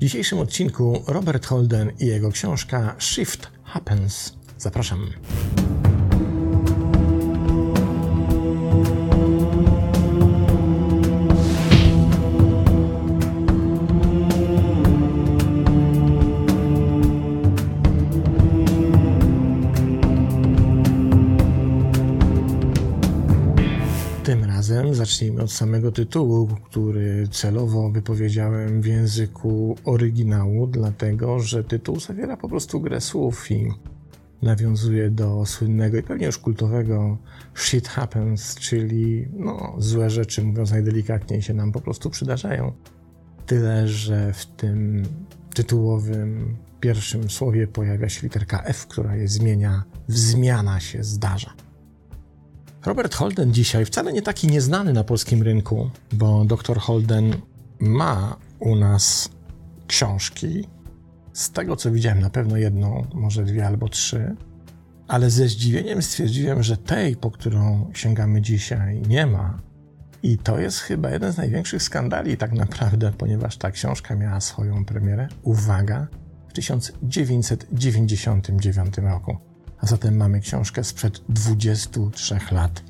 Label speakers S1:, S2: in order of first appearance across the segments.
S1: W dzisiejszym odcinku Robert Holden i jego książka Shift Happens. Zapraszam. Zacznijmy od samego tytułu, który celowo wypowiedziałem w języku oryginału, dlatego że tytuł zawiera po prostu grę słów i nawiązuje do słynnego i pewnie już kultowego shit happens, czyli no, złe rzeczy, mówiąc najdelikatniej, się nam po prostu przydarzają. Tyle, że w tym tytułowym pierwszym słowie pojawia się literka F, która je zmienia w zmiana się zdarza. Robert Holden dzisiaj wcale nie taki nieznany na polskim rynku, bo dr Holden ma u nas książki. Z tego co widziałem, na pewno jedną, może dwie albo trzy, ale ze zdziwieniem stwierdziłem, że tej, po którą sięgamy dzisiaj, nie ma. I to jest chyba jeden z największych skandali, tak naprawdę, ponieważ ta książka miała swoją premierę, uwaga, w 1999 roku. A zatem mamy książkę sprzed 23 lat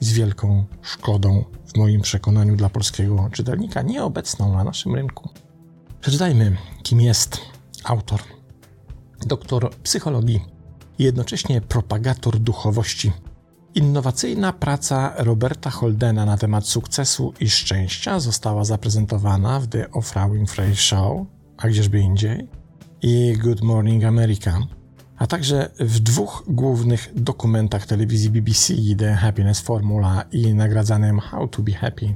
S1: z wielką szkodą, w moim przekonaniu, dla polskiego czytelnika, nieobecną na naszym rynku. Przeczytajmy, kim jest autor. Doktor psychologii jednocześnie propagator duchowości. Innowacyjna praca Roberta Holdena na temat sukcesu i szczęścia została zaprezentowana w The Oprah Winfrey Show, a gdzieżby indziej, i Good Morning America, a także w dwóch głównych dokumentach telewizji BBC The Happiness Formula i nagradzanym How to Be Happy,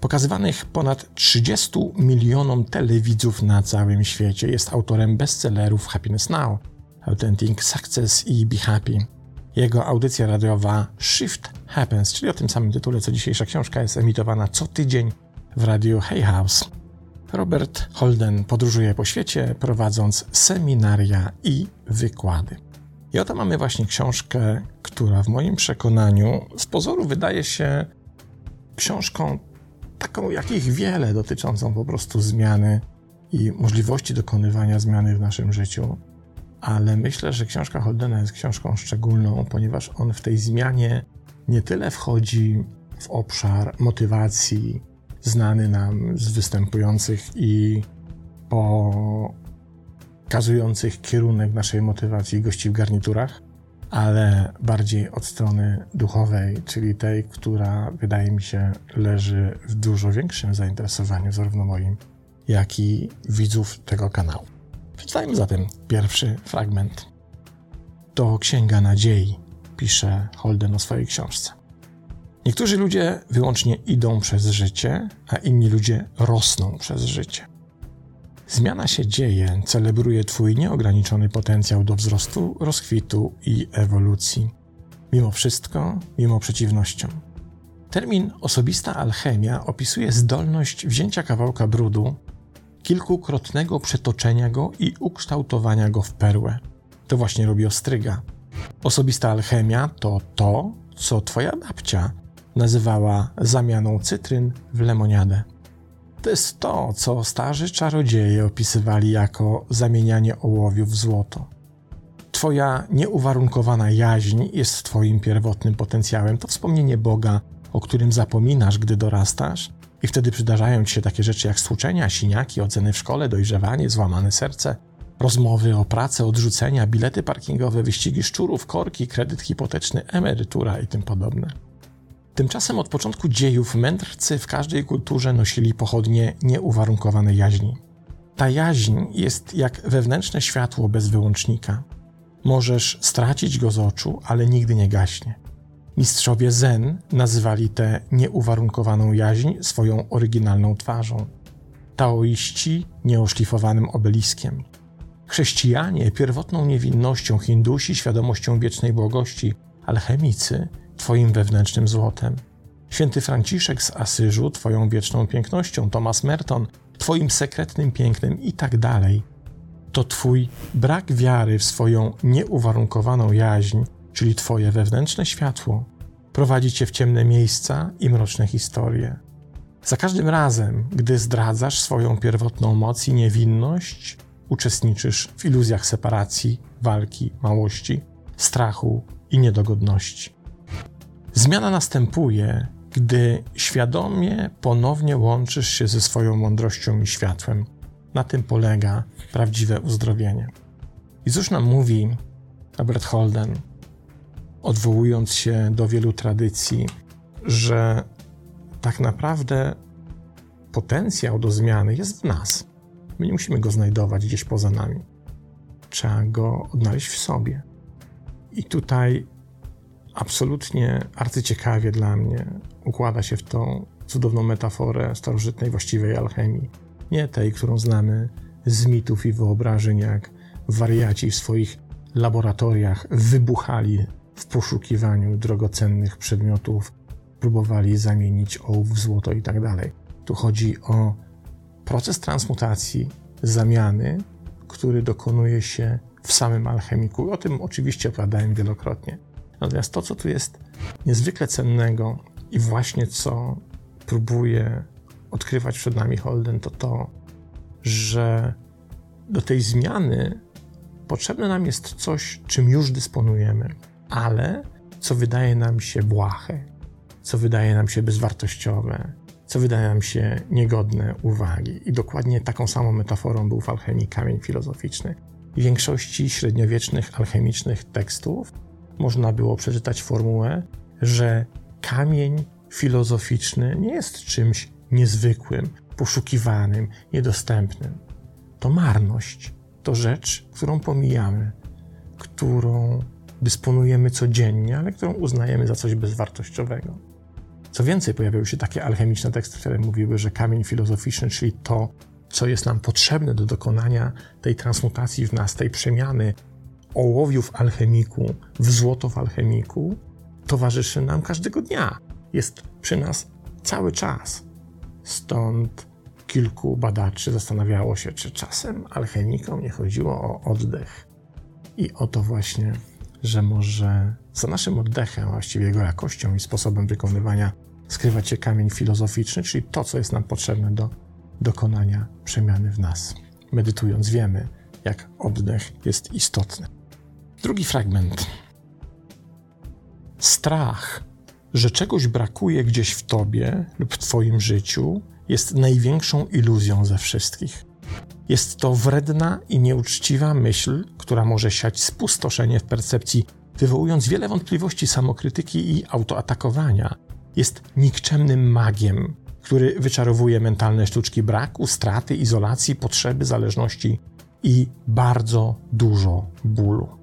S1: pokazywanych ponad 30 milionom telewidzów na całym świecie. Jest autorem bestsellerów Happiness Now, Authentic Success i Be Happy. Jego audycja radiowa Shift Happens, czyli o tym samym tytule co dzisiejsza książka, jest emitowana co tydzień w radiu Hay House. Robert Holden podróżuje po świecie, prowadząc seminaria i wykłady. I oto mamy właśnie książkę, która w moim przekonaniu z pozoru wydaje się książką taką, jakich wiele, dotyczącą po prostu zmiany i możliwości dokonywania zmiany w naszym życiu. Ale myślę, że książka Holdena jest książką szczególną, ponieważ on w tej zmianie nie tyle wchodzi w obszar motywacji, znany nam z występujących i pokazujących kierunek naszej motywacji gości w garniturach, ale bardziej od strony duchowej, czyli tej, która wydaje mi się leży w dużo większym zainteresowaniu zarówno moim, jak i widzów tego kanału. Przeczytajmy zatem pierwszy fragment. To Księga Nadziei, pisze Holden o swojej książce. Niektórzy ludzie wyłącznie idą przez życie, a inni ludzie rosną przez życie. Zmiana się dzieje, celebruje Twój nieograniczony potencjał do wzrostu, rozkwitu i ewolucji. Mimo wszystko, mimo przeciwnościom. Termin osobista alchemia opisuje zdolność wzięcia kawałka brudu, kilkukrotnego przetoczenia go i ukształtowania go w perłę. To właśnie robi ostryga. Osobista alchemia to to, co Twoja babcia nazywała zamianą cytryn w lemoniadę. To jest to, co starzy czarodzieje opisywali jako zamienianie ołowiu w złoto. Twoja nieuwarunkowana jaźń jest Twoim pierwotnym potencjałem. To wspomnienie Boga, o którym zapominasz, gdy dorastasz, i wtedy przydarzają Ci się takie rzeczy jak stłuczenia, siniaki, oceny w szkole, dojrzewanie, złamane serce, rozmowy o pracę, odrzucenia, bilety parkingowe, wyścigi szczurów, korki, kredyt hipoteczny, emerytura i tym podobne. Tymczasem od początku dziejów mędrcy w każdej kulturze nosili pochodnie nieuwarunkowanej jaźni. Ta jaźń jest jak wewnętrzne światło bez wyłącznika. Możesz stracić go z oczu, ale nigdy nie gaśnie. Mistrzowie Zen nazywali tę nieuwarunkowaną jaźń swoją oryginalną twarzą. Taoiści nieoszlifowanym obeliskiem. Chrześcijanie pierwotną niewinnością, Hindusi świadomością wiecznej błogości, alchemicy Twoim wewnętrznym złotem. Święty Franciszek z Asyżu, Twoją wieczną pięknością, Thomas Merton, Twoim sekretnym pięknem i tak dalej. To Twój brak wiary w swoją nieuwarunkowaną jaźń, czyli Twoje wewnętrzne światło, prowadzi Cię w ciemne miejsca i mroczne historie. Za każdym razem, gdy zdradzasz swoją pierwotną moc i niewinność, uczestniczysz w iluzjach separacji, walki, małości, strachu i niedogodności. Zmiana następuje, gdy świadomie ponownie łączysz się ze swoją mądrością i światłem. Na tym polega prawdziwe uzdrowienie. I cóż nam mówi Albert Holden, odwołując się do wielu tradycji, że tak naprawdę potencjał do zmiany jest w nas. My nie musimy go znajdować gdzieś poza nami. Trzeba go odnaleźć w sobie. I tutaj absolutnie arcyciekawie dla mnie układa się w tą cudowną metaforę starożytnej właściwej alchemii. Nie tej, którą znamy z mitów i wyobrażeń, jak wariaci w swoich laboratoriach wybuchali w poszukiwaniu drogocennych przedmiotów, próbowali zamienić ołów w złoto i tak dalej. Tu chodzi o proces transmutacji, zamiany, który dokonuje się w samym alchemiku. O tym oczywiście opowiadałem wielokrotnie. Natomiast to, co tu jest niezwykle cennego i właśnie co próbuje odkrywać przed nami Holden, to to, że do tej zmiany potrzebne nam jest coś, czym już dysponujemy, ale co wydaje nam się błahe, co wydaje nam się bezwartościowe, co wydaje nam się niegodne uwagi. I dokładnie taką samą metaforą był w alchemii kamień filozoficzny. W większości średniowiecznych alchemicznych tekstów można było przeczytać formułę, że kamień filozoficzny nie jest czymś niezwykłym, poszukiwanym, niedostępnym. To marność, to rzecz, którą pomijamy, którą dysponujemy codziennie, ale którą uznajemy za coś bezwartościowego. Co więcej, pojawiały się takie alchemiczne teksty, które mówiły, że kamień filozoficzny, czyli to, co jest nam potrzebne do dokonania tej transmutacji w nas, tej przemiany ołowiu w alchemiku w złoto w alchemiku, towarzyszy nam każdego dnia. Jest przy nas cały czas. Stąd kilku badaczy zastanawiało się, czy czasem alchemikom nie chodziło o oddech i o to właśnie, że może za naszym oddechem, a właściwie jego jakością i sposobem wykonywania, skrywać się kamień filozoficzny, czyli to, co jest nam potrzebne do dokonania przemiany w nas. Medytując, wiemy, jak oddech jest istotny. Drugi fragment. Strach, że czegoś brakuje gdzieś w tobie lub w twoim życiu, jest największą iluzją ze wszystkich. Jest to wredna i nieuczciwa myśl, która może siać spustoszenie w percepcji, wywołując wiele wątpliwości samokrytyki i autoatakowania. Jest nikczemnym magiem, który wyczarowuje mentalne sztuczki braku, straty, izolacji, potrzeby, zależności i bardzo dużo bólu.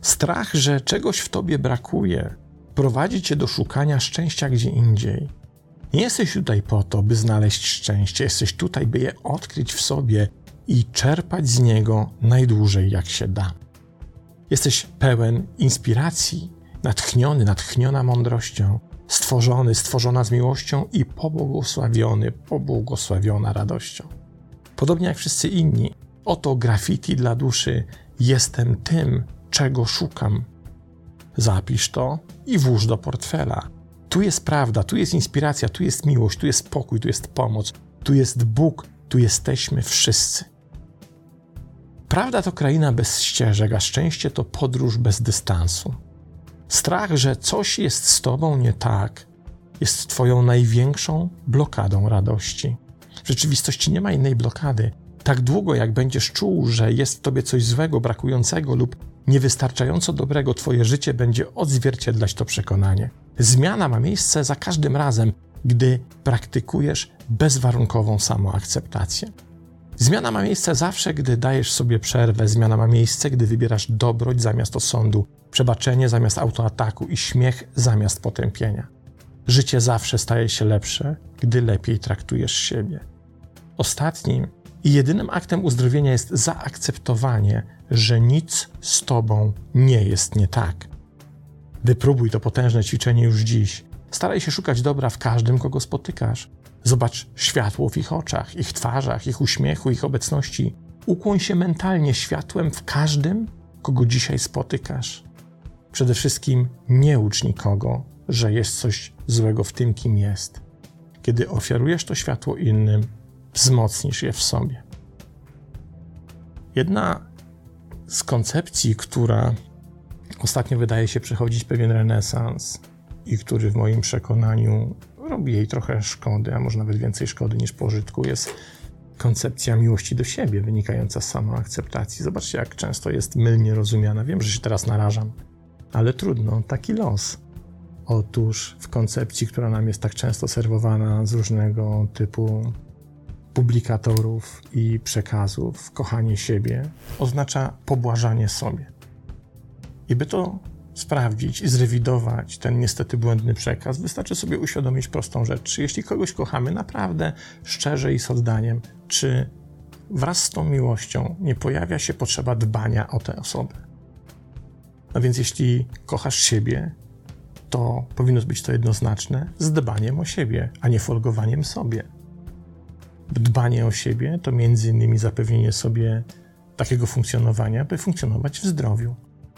S1: Strach, że czegoś w tobie brakuje, prowadzi cię do szukania szczęścia gdzie indziej. Nie jesteś tutaj po to, by znaleźć szczęście, jesteś tutaj, by je odkryć w sobie i czerpać z niego najdłużej jak się da. Jesteś pełen inspiracji, natchniony, natchniona mądrością, stworzony, stworzona z miłością i pobłogosławiony, pobłogosławiona radością. Podobnie jak wszyscy inni, oto graffiti dla duszy. Jestem tym, czego szukam. Zapisz to i włóż do portfela. Tu jest prawda, tu jest inspiracja, tu jest miłość, tu jest pokój, tu jest pomoc, tu jest Bóg, tu jesteśmy wszyscy. Prawda to kraina bez ścieżek, a szczęście to podróż bez dystansu. Strach, że coś jest z tobą nie tak, jest twoją największą blokadą radości. W rzeczywistości nie ma innej blokady. Tak długo, jak będziesz czuł, że jest w tobie coś złego, brakującego lub niewystarczająco dobrego, Twoje życie będzie odzwierciedlać to przekonanie. Zmiana ma miejsce za każdym razem, gdy praktykujesz bezwarunkową samoakceptację. Zmiana ma miejsce zawsze, gdy dajesz sobie przerwę. Zmiana ma miejsce, gdy wybierasz dobroć zamiast osądu, przebaczenie zamiast autoataku i śmiech zamiast potępienia. Życie zawsze staje się lepsze, gdy lepiej traktujesz siebie. Ostatnim i jedynym aktem uzdrowienia jest zaakceptowanie, że nic z tobą nie jest nie tak. Wypróbuj to potężne ćwiczenie już dziś. Staraj się szukać dobra w każdym, kogo spotykasz. Zobacz światło w ich oczach, ich twarzach, ich uśmiechu, ich obecności. Ukłoń się mentalnie światłem w każdym, kogo dzisiaj spotykasz. Przede wszystkim nie ucz nikogo, że jest coś złego w tym, kim jest. kiedy ofiarujesz to światło innym, wzmocnisz je w sobie. Jedna z koncepcji, która ostatnio wydaje się przechodzić pewien renesans i który w moim przekonaniu robi jej trochę szkody, a może nawet więcej szkody niż pożytku, jest koncepcja miłości do siebie wynikająca z samoakceptacji. Zobaczcie, jak często jest mylnie rozumiana. Wiem, że się teraz narażam, ale trudno, taki los. Otóż w koncepcji, która nam jest tak często serwowana z różnego typu publikatorów i przekazów, kochanie siebie oznacza pobłażanie sobie. I by to sprawdzić i zrewidować ten niestety błędny przekaz, wystarczy sobie uświadomić prostą rzecz. Czy jeśli kogoś kochamy naprawdę szczerze i z oddaniem, czy wraz z tą miłością nie pojawia się potrzeba dbania o tę osobę? No więc jeśli kochasz siebie, to powinno być to jednoznaczne z dbaniem o siebie, a nie folgowaniem sobie. Dbanie o siebie to między innymi zapewnienie sobie takiego funkcjonowania, by funkcjonować w zdrowiu,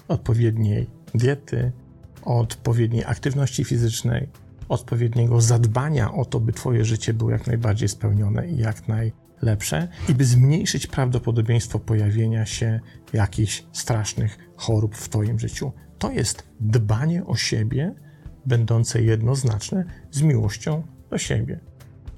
S1: odpowiedniej diety, odpowiedniej aktywności fizycznej, odpowiedniego zadbania o to, by Twoje życie było jak najbardziej spełnione i jak najlepsze, i by zmniejszyć prawdopodobieństwo pojawienia się jakichś strasznych chorób w Twoim życiu. To jest dbanie o siebie, będące jednoznaczne z miłością do siebie.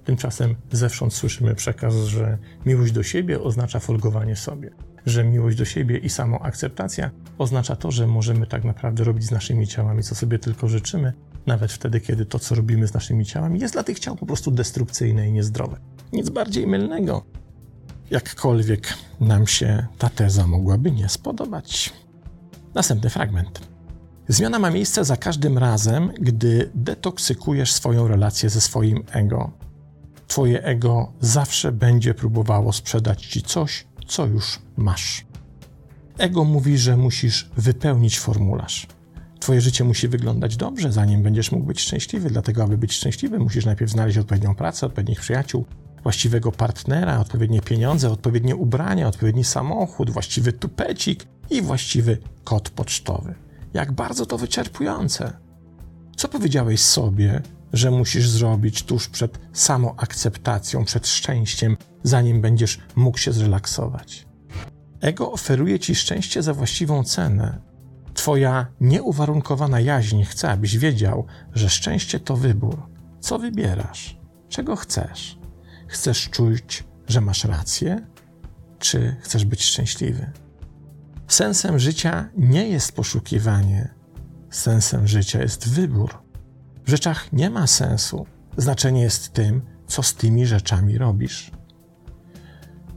S1: Tymczasem zewsząd słyszymy przekaz, że miłość do siebie oznacza folgowanie sobie że miłość do siebie i samoakceptacja oznacza to, że możemy tak naprawdę robić z naszymi ciałami, co sobie tylko życzymy, nawet wtedy, kiedy to, co robimy z naszymi ciałami, jest dla tych ciał po prostu destrukcyjne i niezdrowe. Nic bardziej mylnego. Jakkolwiek nam się ta teza mogłaby nie spodobać. Następny fragment. Zmiana ma miejsce za każdym razem, gdy detoksykujesz swoją relację ze swoim ego. Twoje ego zawsze będzie próbowało sprzedać ci coś, co już masz. Ego mówi, że musisz wypełnić formularz. Twoje życie musi wyglądać dobrze, zanim będziesz mógł być szczęśliwy. Dlatego, aby być szczęśliwy, musisz najpierw znaleźć odpowiednią pracę, odpowiednich przyjaciół, właściwego partnera, odpowiednie pieniądze, odpowiednie ubrania, odpowiedni samochód, właściwy tupecik i właściwy kod pocztowy. Jak bardzo to wyczerpujące. Co powiedziałeś sobie, że musisz zrobić tuż przed samoakceptacją, przed szczęściem, zanim będziesz mógł się zrelaksować. Ego oferuje ci szczęście za właściwą cenę. Twoja nieuwarunkowana jaźń chce, abyś wiedział, że szczęście to wybór. Co wybierasz? Czego chcesz? Chcesz czuć, że masz rację, czy chcesz być szczęśliwy? Sensem życia nie jest poszukiwanie, sensem życia jest wybór. W rzeczach nie ma sensu. Znaczenie jest tym, co z tymi rzeczami robisz.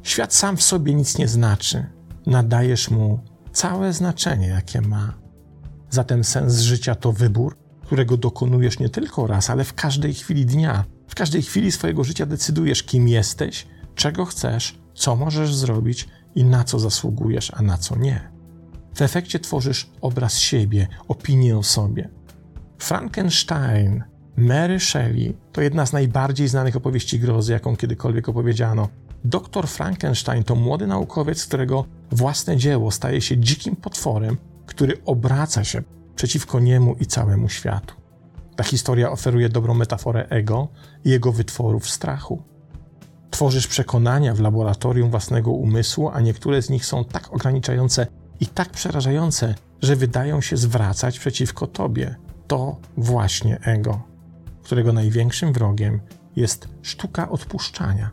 S1: Świat sam w sobie nic nie znaczy. Nadajesz mu całe znaczenie, jakie ma. Zatem sens życia to wybór, którego dokonujesz nie tylko raz, ale w każdej chwili dnia. W każdej chwili swojego życia decydujesz, kim jesteś, czego chcesz, co możesz zrobić i na co zasługujesz, a na co nie. W efekcie tworzysz obraz siebie, opinię o sobie. Frankenstein, Mary Shelley to jedna z najbardziej znanych opowieści grozy, jaką kiedykolwiek opowiedziano. Doktor Frankenstein to młody naukowiec, którego własne dzieło staje się dzikim potworem, który obraca się przeciwko niemu i całemu światu. Ta historia oferuje dobrą metaforę ego i jego wytworów strachu. Tworzysz przekonania w laboratorium własnego umysłu, a niektóre z nich są tak ograniczające i tak przerażające, że wydają się zwracać przeciwko tobie to właśnie ego, którego największym wrogiem jest sztuka odpuszczania.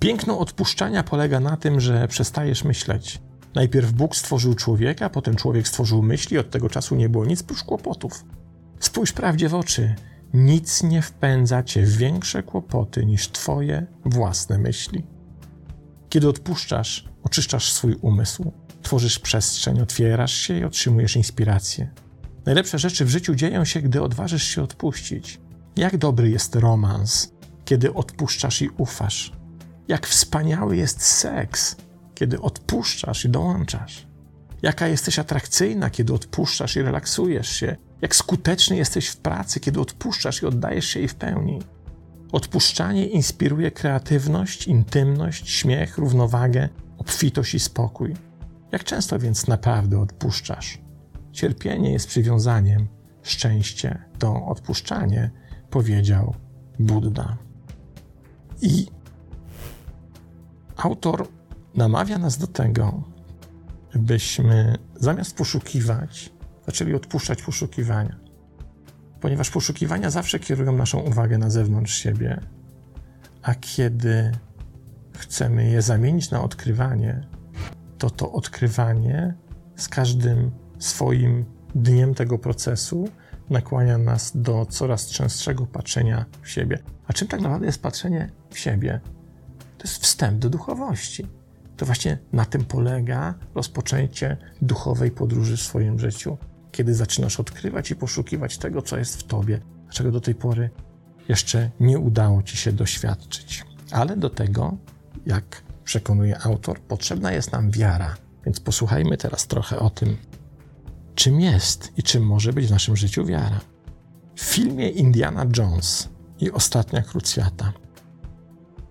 S1: Piękno odpuszczania polega na tym, że przestajesz myśleć. Najpierw Bóg stworzył człowieka, potem człowiek stworzył myśli, od tego czasu nie było nic prócz kłopotów. Spójrz prawdzie w oczy. Nic nie wpędza cię w większe kłopoty niż twoje własne myśli. Kiedy odpuszczasz, oczyszczasz swój umysł, tworzysz przestrzeń, otwierasz się i otrzymujesz inspirację. Najlepsze rzeczy w życiu dzieją się, gdy odważysz się odpuścić. Jak dobry jest romans, kiedy odpuszczasz i ufasz. Jak wspaniały jest seks, kiedy odpuszczasz i dołączasz. Jaka jesteś atrakcyjna, kiedy odpuszczasz i relaksujesz się. Jak skuteczny jesteś w pracy, kiedy odpuszczasz i oddajesz się jej w pełni. Odpuszczanie inspiruje kreatywność, intymność, śmiech, równowagę, obfitość i spokój. Jak często więc naprawdę odpuszczasz? Cierpienie jest przywiązaniem, szczęście to odpuszczanie, powiedział Buddha. I autor namawia nas do tego, byśmy zamiast poszukiwać, zaczęli odpuszczać poszukiwania. Ponieważ poszukiwania zawsze kierują naszą uwagę na zewnątrz siebie, a kiedy chcemy je zamienić na odkrywanie, to to odkrywanie z każdym swoim dniem tego procesu nakłania nas do coraz częstszego patrzenia w siebie. A czym tak naprawdę jest patrzenie w siebie? To jest wstęp do duchowości. To właśnie na tym polega rozpoczęcie duchowej podróży w swoim życiu, kiedy zaczynasz odkrywać i poszukiwać tego, co jest w tobie, czego do tej pory jeszcze nie udało ci się doświadczyć. Ale do tego, jak przekonuje autor, potrzebna jest nam wiara. Więc posłuchajmy teraz trochę o tym, czym jest i czym może być w naszym życiu wiara. W filmie Indiana Jones i Ostatnia Krucjata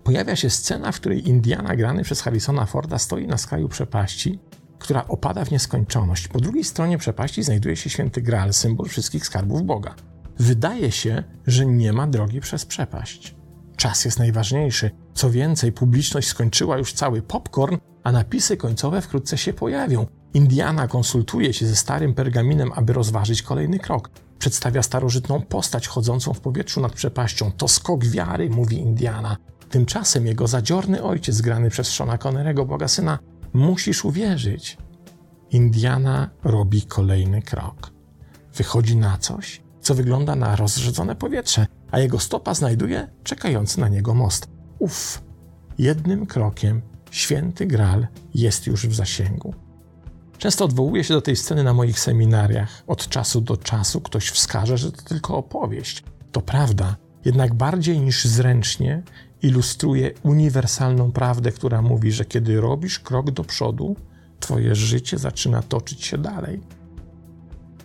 S1: pojawia się scena, w której Indiana grany przez Harrisona Forda stoi na skraju przepaści, która opada w nieskończoność. Po drugiej stronie przepaści znajduje się święty Graal, symbol wszystkich skarbów Boga. Wydaje się, że nie ma drogi przez przepaść. Czas jest najważniejszy. Co więcej, publiczność skończyła już cały popcorn, a napisy końcowe wkrótce się pojawią. Indiana konsultuje się ze starym pergaminem, aby rozważyć kolejny krok. Przedstawia starożytną postać chodzącą w powietrzu nad przepaścią. To skok wiary, mówi Indiana. Tymczasem jego zadziorny ojciec, grany przez Shona Connerego, Boga Syna, musisz uwierzyć. Indiana robi kolejny krok. Wychodzi na coś, co wygląda na rozrzedzone powietrze, a jego stopa znajduje czekający na niego most. Uff, jednym krokiem święty Gral jest już w zasięgu. Często odwołuję się do tej sceny na moich seminariach. Od czasu do czasu ktoś wskaże, że to tylko opowieść. To prawda, jednak bardziej niż zręcznie ilustruje uniwersalną prawdę, która mówi, że kiedy robisz krok do przodu, twoje życie zaczyna toczyć się dalej.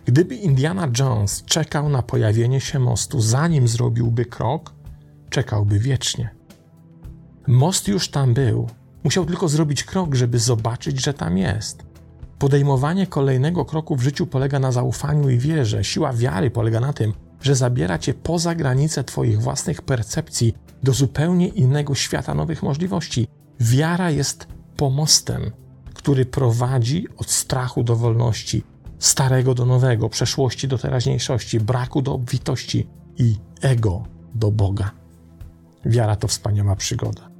S1: Gdyby Indiana Jones czekał na pojawienie się mostu, zanim zrobiłby krok, czekałby wiecznie. Most już tam był, musiał tylko zrobić krok, żeby zobaczyć, że tam jest. Podejmowanie kolejnego kroku w życiu polega na zaufaniu i wierze. Siła wiary polega na tym, że zabiera cię poza granice Twoich własnych percepcji do zupełnie innego świata nowych możliwości. Wiara jest pomostem, który prowadzi od strachu do wolności, starego do nowego, przeszłości do teraźniejszości, braku do obfitości i ego do Boga. Wiara to wspaniała przygoda.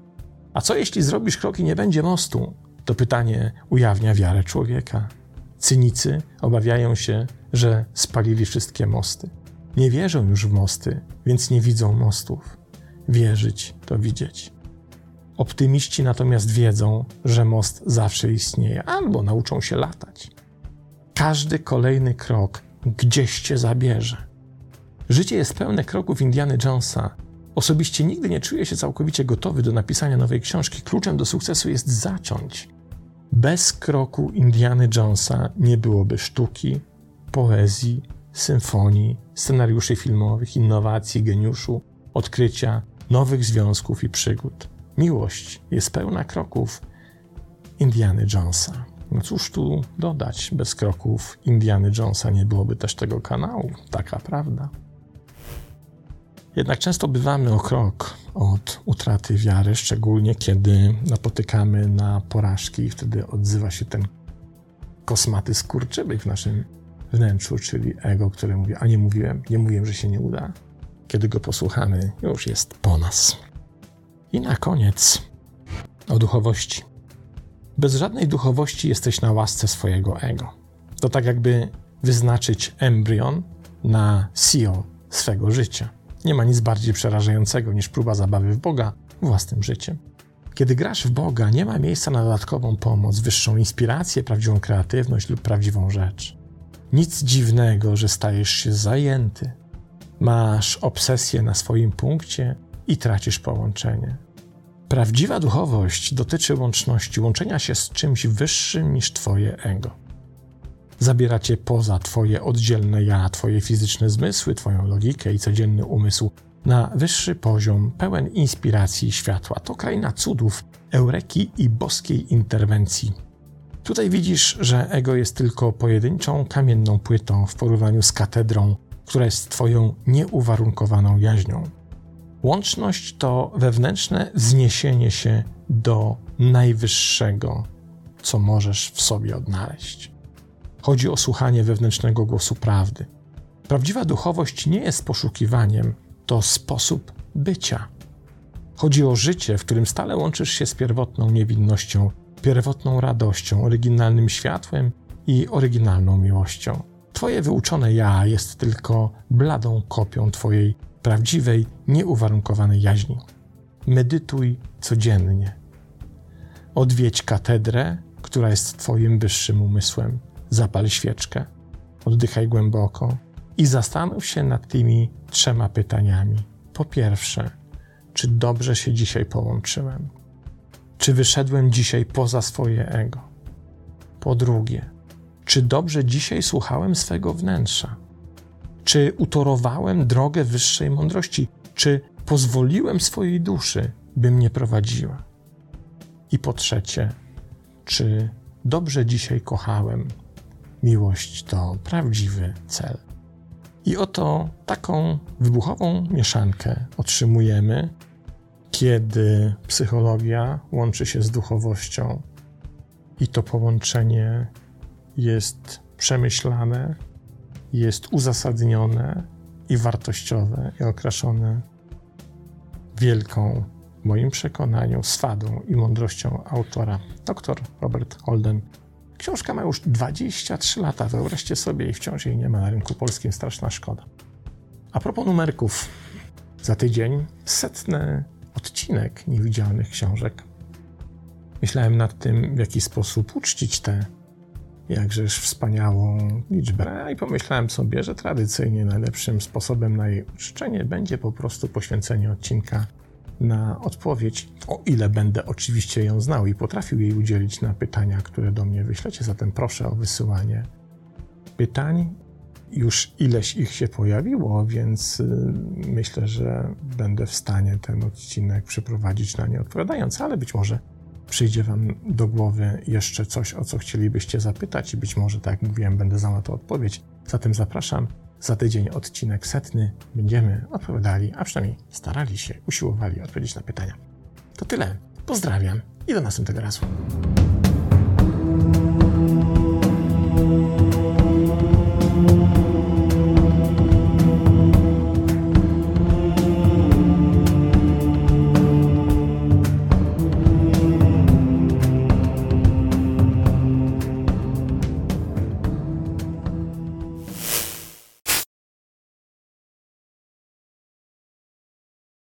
S1: A co jeśli zrobisz krok i nie będzie mostu? To pytanie ujawnia wiarę człowieka. Cynicy obawiają się, że spalili wszystkie mosty. Nie wierzą już w mosty, więc nie widzą mostów. Wierzyć to widzieć. Optymiści natomiast wiedzą, że most zawsze istnieje, albo nauczą się latać. Każdy kolejny krok gdzieś cię zabierze. Życie jest pełne kroków Indiany Jonesa. Osobiście nigdy nie czuję się całkowicie gotowy do napisania nowej książki. Kluczem do sukcesu jest zacząć. Bez kroku Indiany Jonesa nie byłoby sztuki, poezji, symfonii, scenariuszy filmowych, innowacji, geniuszu, odkrycia, nowych związków i przygód. Miłość jest pełna kroków Indiany Jonesa. No cóż tu dodać, bez kroków Indiany Jonesa nie byłoby też tego kanału, taka prawda. Jednak często bywamy o krok od utraty wiary, szczególnie kiedy napotykamy na porażki i wtedy odzywa się ten kosmaty skurczybyk w naszym wnętrzu, czyli ego, które mówi, a nie mówiłem, nie mówiłem, że się nie uda. Kiedy go posłuchamy, już jest po nas. I na koniec o duchowości. Bez żadnej duchowości jesteś na łasce swojego ego. To tak jakby wyznaczyć embrion na CEO swego życia. Nie ma nic bardziej przerażającego niż próba zabawy w Boga własnym życiem. Kiedy grasz w Boga, nie ma miejsca na dodatkową pomoc, wyższą inspirację, prawdziwą kreatywność lub prawdziwą rzecz. Nic dziwnego, że stajesz się zajęty. Masz obsesję na swoim punkcie i tracisz połączenie. Prawdziwa duchowość dotyczy łączności, łączenia się z czymś wyższym niż Twoje ego. Zabiera cię poza Twoje oddzielne ja, Twoje fizyczne zmysły, Twoją logikę i codzienny umysł na wyższy poziom, pełen inspiracji i światła. To kraina cudów, eureki i boskiej interwencji. Tutaj widzisz, że ego jest tylko pojedynczą kamienną płytą w porównaniu z katedrą, która jest Twoją nieuwarunkowaną jaźnią. Łączność to wewnętrzne wzniesienie się do najwyższego, co możesz w sobie odnaleźć. Chodzi o słuchanie wewnętrznego głosu prawdy. Prawdziwa duchowość nie jest poszukiwaniem, to sposób bycia. Chodzi o życie, w którym stale łączysz się z pierwotną niewinnością, pierwotną radością, oryginalnym światłem i oryginalną miłością. Twoje wyuczone ja jest tylko bladą kopią Twojej prawdziwej, nieuwarunkowanej jaźni. Medytuj codziennie. Odwiedź katedrę, która jest Twoim wyższym umysłem. Zapal świeczkę, oddychaj głęboko i zastanów się nad tymi trzema pytaniami. Po pierwsze, czy dobrze się dzisiaj połączyłem? Czy wyszedłem dzisiaj poza swoje ego? Po drugie, czy dobrze dzisiaj słuchałem swego wnętrza? Czy utorowałem drogę wyższej mądrości? Czy pozwoliłem swojej duszy, by mnie prowadziła? I po trzecie, czy dobrze dzisiaj kochałem? Miłość to prawdziwy cel. I oto taką wybuchową mieszankę otrzymujemy, kiedy psychologia łączy się z duchowością i to połączenie jest przemyślane, jest uzasadnione i wartościowe i okraszone wielką, w moim przekonaniu, swadą i mądrością autora, dr Robert Holden. Książka ma już 23 lata, wyobraźcie sobie, i wciąż jej nie ma na rynku polskim, straszna szkoda. A propos numerków, za tydzień setny odcinek niewidzialnych książek. Myślałem nad tym, w jaki sposób uczcić tę jakżeż wspaniałą liczbę. I pomyślałem sobie, że tradycyjnie najlepszym sposobem na jej uczczenie będzie po prostu poświęcenie odcinka na odpowiedź, o ile będę oczywiście ją znał i potrafił jej udzielić na pytania, które do mnie wyślecie. Zatem proszę o wysyłanie pytań. Już ileś ich się pojawiło, więc y, myślę, że będę w stanie ten odcinek przeprowadzić na nie odpowiadając, ale być może przyjdzie Wam do głowy jeszcze coś, o co chcielibyście zapytać, i być może, tak jak mówiłem, będę za na to odpowiedź. Zatem zapraszam za tydzień odcinek setny. Będziemy odpowiadali, a przynajmniej starali się, usiłowali odpowiedzieć na pytania. To tyle. Pozdrawiam i do następnego razu.